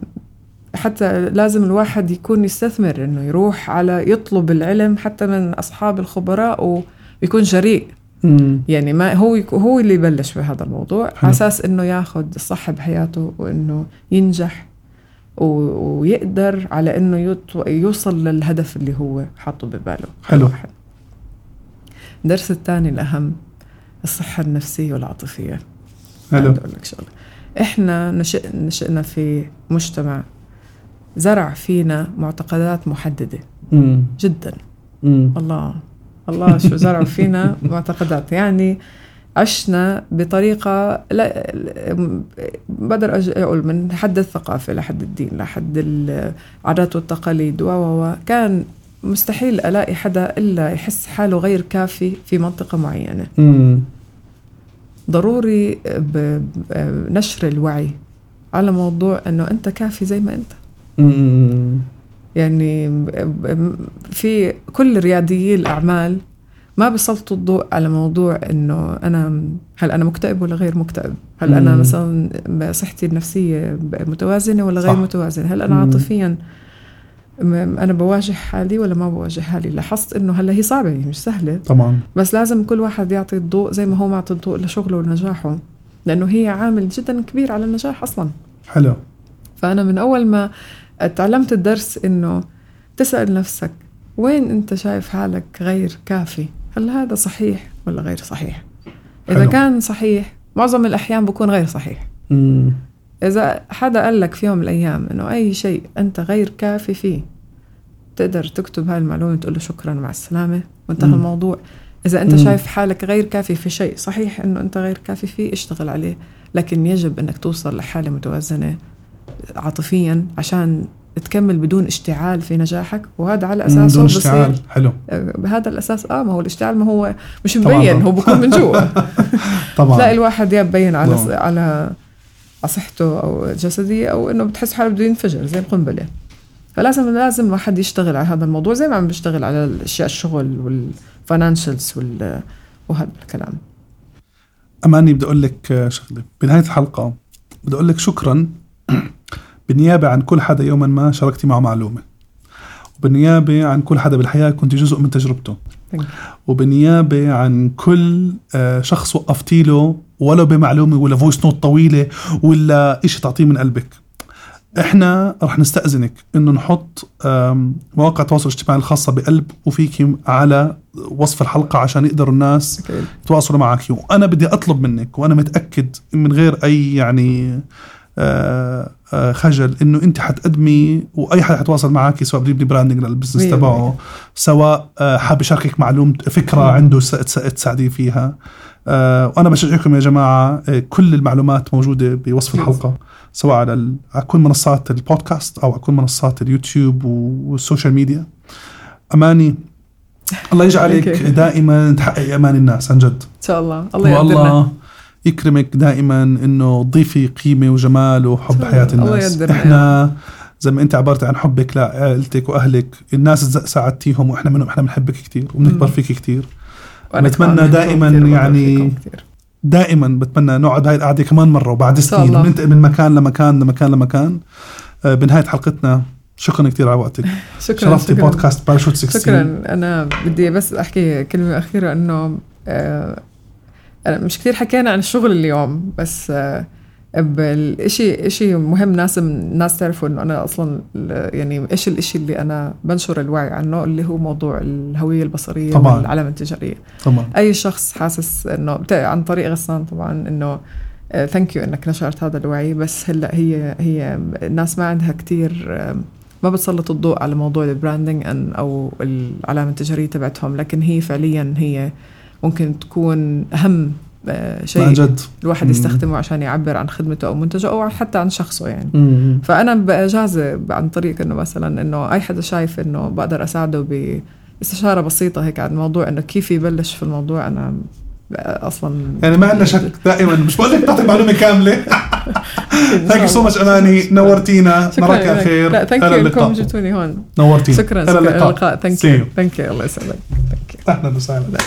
[SPEAKER 2] حتى لازم الواحد يكون يستثمر إنه يروح على يطلب العلم حتى من أصحاب الخبراء ويكون جريء
[SPEAKER 1] مم.
[SPEAKER 2] يعني ما هو هو اللي يبلش بهذا الموضوع. على أساس إنه ياخذ الصح بحياته وإنه ينجح ويقدر على إنه يوصل للهدف اللي هو حاطه بباله
[SPEAKER 1] حلو.
[SPEAKER 2] واحد. الدرس الثاني الأهم الصحة النفسية والعاطفية
[SPEAKER 1] حلو
[SPEAKER 2] أقول لك شغله إحنا نشأ نشأنا في مجتمع زرع فينا معتقدات محددة
[SPEAKER 1] مم.
[SPEAKER 2] جدا
[SPEAKER 1] مم.
[SPEAKER 2] الله الله شو زرعوا فينا معتقدات يعني عشنا بطريقة لا بقدر أقول من حد الثقافة لحد الدين لحد العادات والتقاليد و و و كان مستحيل ألاقي حدا إلا يحس حاله غير كافي في منطقة معينة
[SPEAKER 1] مم.
[SPEAKER 2] ضروري ب- ب- نشر الوعي على موضوع أنه أنت كافي زي ما
[SPEAKER 1] مم.
[SPEAKER 2] يعني في كل رياديي الأعمال ما بيسلطوا الضوء على موضوع إنه أنا هل أنا مكتئب ولا غير مكتئب هل
[SPEAKER 1] مم.
[SPEAKER 2] مثلا صحتي النفسية متوازنة ولا غير
[SPEAKER 1] صح.
[SPEAKER 2] متوازنة هل
[SPEAKER 1] مم.
[SPEAKER 2] عاطفيا أنا بواجه حالي ولا ما بواجه حالي؟ لاحظت إنه هلأ هي صعبة هي مش سهلة.
[SPEAKER 1] طبعا.
[SPEAKER 2] بس لازم كل واحد يعطي الضوء زي ما هو معطي الضوء لشغله ونجاحه لأنه هي عامل جدا كبير على النجاح أصلاً.
[SPEAKER 1] حلو.
[SPEAKER 2] فأنا من أول ما تعلمت الدرس إنه تسأل نفسك وين أنت شايف حالك غير كافي؟ هل هذا صحيح ولا غير صحيح؟ إذا
[SPEAKER 1] حلو.
[SPEAKER 2] كان صحيح معظم الأحيان بكون غير صحيح.
[SPEAKER 1] مم.
[SPEAKER 2] إذا حدا قال لك في يوم من الأيام إنه أي شيء أنت غير كافي فيه تقدر تكتب هاي المعلومة تقول له شكرا مع السلامة وانتهى. الموضوع إذا أنت
[SPEAKER 1] مم.
[SPEAKER 2] شايف حالك غير كافي في شيء صحيح إنه أنت غير كافي فيه اشتغل عليه لكن يجب أنك توصل لحالة متوازنة عاطفيا عشان تكمل بدون اشتعال في نجاحك وهذا على
[SPEAKER 1] مم.
[SPEAKER 2] أساسه
[SPEAKER 1] بدون اشتعال حلو
[SPEAKER 2] بهذا الأساس آه ما هو الاشتعال ما هو مش مبين. هو بكون من جوا
[SPEAKER 1] طبعا
[SPEAKER 2] تلاقي الواحد يا مبين على
[SPEAKER 1] نعم.
[SPEAKER 2] على على صحته أو جسديه أو إنه بتحس حاله بده ينفجر زي القنبلة. فلازم لازم الواحد يشتغل على هذا الموضوع زي ما عم بيشتغل على الاشياء الشغل وال financials وال وهذا الكلام.
[SPEAKER 1] اماني بدي أقول لك شغلة بنهاية الحلقة بدي أقول لك شكرا بالنيابة عن كل حدا يوما ما شاركتي معه معلومة. وبالنيابة عن كل حدا بالحياة كنت جزء من تجربته. وبالنيابة عن كل آه، شخص وقفتي له ولو بمعلومة ولا voice note طويلة ولا إشي تعطيه من قلبك. إحنا رح نستأذنك إنه نحط مواقع التواصل الاجتماعي الخاصة بقلب وفيك على وصف الحلقة عشان يقدروا الناس. يتواصلوا معك. وأنا بدي أطلب منك وأنا متأكد من غير أي يعني آه، آه، خجل إنه أنت حتقدمي وأي حدا حتواصل معك سواء بده يبني branding لل
[SPEAKER 2] business
[SPEAKER 1] تبعه سواء آه، حاب يشاركك معلومة فكرة عنده تساعديه فيها. وأنا بشجعكم يا جماعة آه، كل المعلومات موجودة بوصف الحلقة سواء على على كل منصات البودكاست أو على كل منصات اليوتيوب وال social media. أماني الله يجعلك. دائما تحققي أمان الناس عن جد.
[SPEAKER 2] إن شاء الله. الله يقدرنا.
[SPEAKER 1] والله يكرمك دائما إنه تضيفي قيمة وجمال وحب
[SPEAKER 2] الله-
[SPEAKER 1] حياة
[SPEAKER 2] الله.
[SPEAKER 1] الناس.
[SPEAKER 2] يقدرنا.
[SPEAKER 1] إحنا زي ما أنت عبرت عن حبك لعائلتك وأهلك الناس ساعدتيهم وإحنا منهم إحنا بنحبك كثير وبنكبر. فيك كثير بتمنى دائماً يعني. دائما بتمنى نقعد هاي القعدة كمان مرة وبعد سنين.
[SPEAKER 2] الله.
[SPEAKER 1] وننتقل من مكان لمكان لمكان لمكان. آه، بنهاية حلقتنا شكرا كثير على وقتك.
[SPEAKER 2] شكرا
[SPEAKER 1] شرفتي
[SPEAKER 2] شكرا.
[SPEAKER 1] بودكاست باراشوت 16
[SPEAKER 2] شكرا. أنا بدي بس أحكي كلمة أخيرة إنه آه، مش كثير حكينا عن الشغل اليوم بس آه، بالشيء شيء مهم لازم الناس تعرفوا إنه أنا أصلا يعني إيش الشيء اللي أنا بنشر الوعي عنه اللي هو موضوع الهوية البصرية
[SPEAKER 1] طبعاً.
[SPEAKER 2] والعلامة التجارية
[SPEAKER 1] طبعا
[SPEAKER 2] أي شخص حاسس إنه عن طريق غسان طبعا إنه thank you إنك نشرت هذا الوعي بس هلأ هي هي الناس ما عندها كتير آم، ما بتسلط الضوء على موضوع ال branding أو العلامة التجارية تبعتهم لكن هي فعليا هي ممكن تكون أهم آه،
[SPEAKER 1] عن
[SPEAKER 2] شيء
[SPEAKER 1] جد.
[SPEAKER 2] الواحد
[SPEAKER 1] مم.
[SPEAKER 2] يستخدمه عشان يعبر عن خدمته أو منتجه أو حتى عن شخصه يعني.
[SPEAKER 1] مم.
[SPEAKER 2] فأنا بجازة عن طريق إنه مثلا إنه أي حدا شايف إنه بقدر أساعده باستشارة بسيطة هيك عن موضوع إنه كيف يبلش في الموضوع أنا أصلا
[SPEAKER 1] يعني ما عندنا شك دائما. مش بقول لك تعطي معلومة كاملة. thank you so much أماني. نورتينا. نراك على خير.
[SPEAKER 2] لا
[SPEAKER 1] thank
[SPEAKER 2] you انكم جيتوني هون.
[SPEAKER 1] نورتينا.
[SPEAKER 2] شكرا. شكرا.
[SPEAKER 1] اللقاء
[SPEAKER 2] thank
[SPEAKER 1] you.
[SPEAKER 2] thank you الله يسعدك.
[SPEAKER 1] أهلا وسهلا.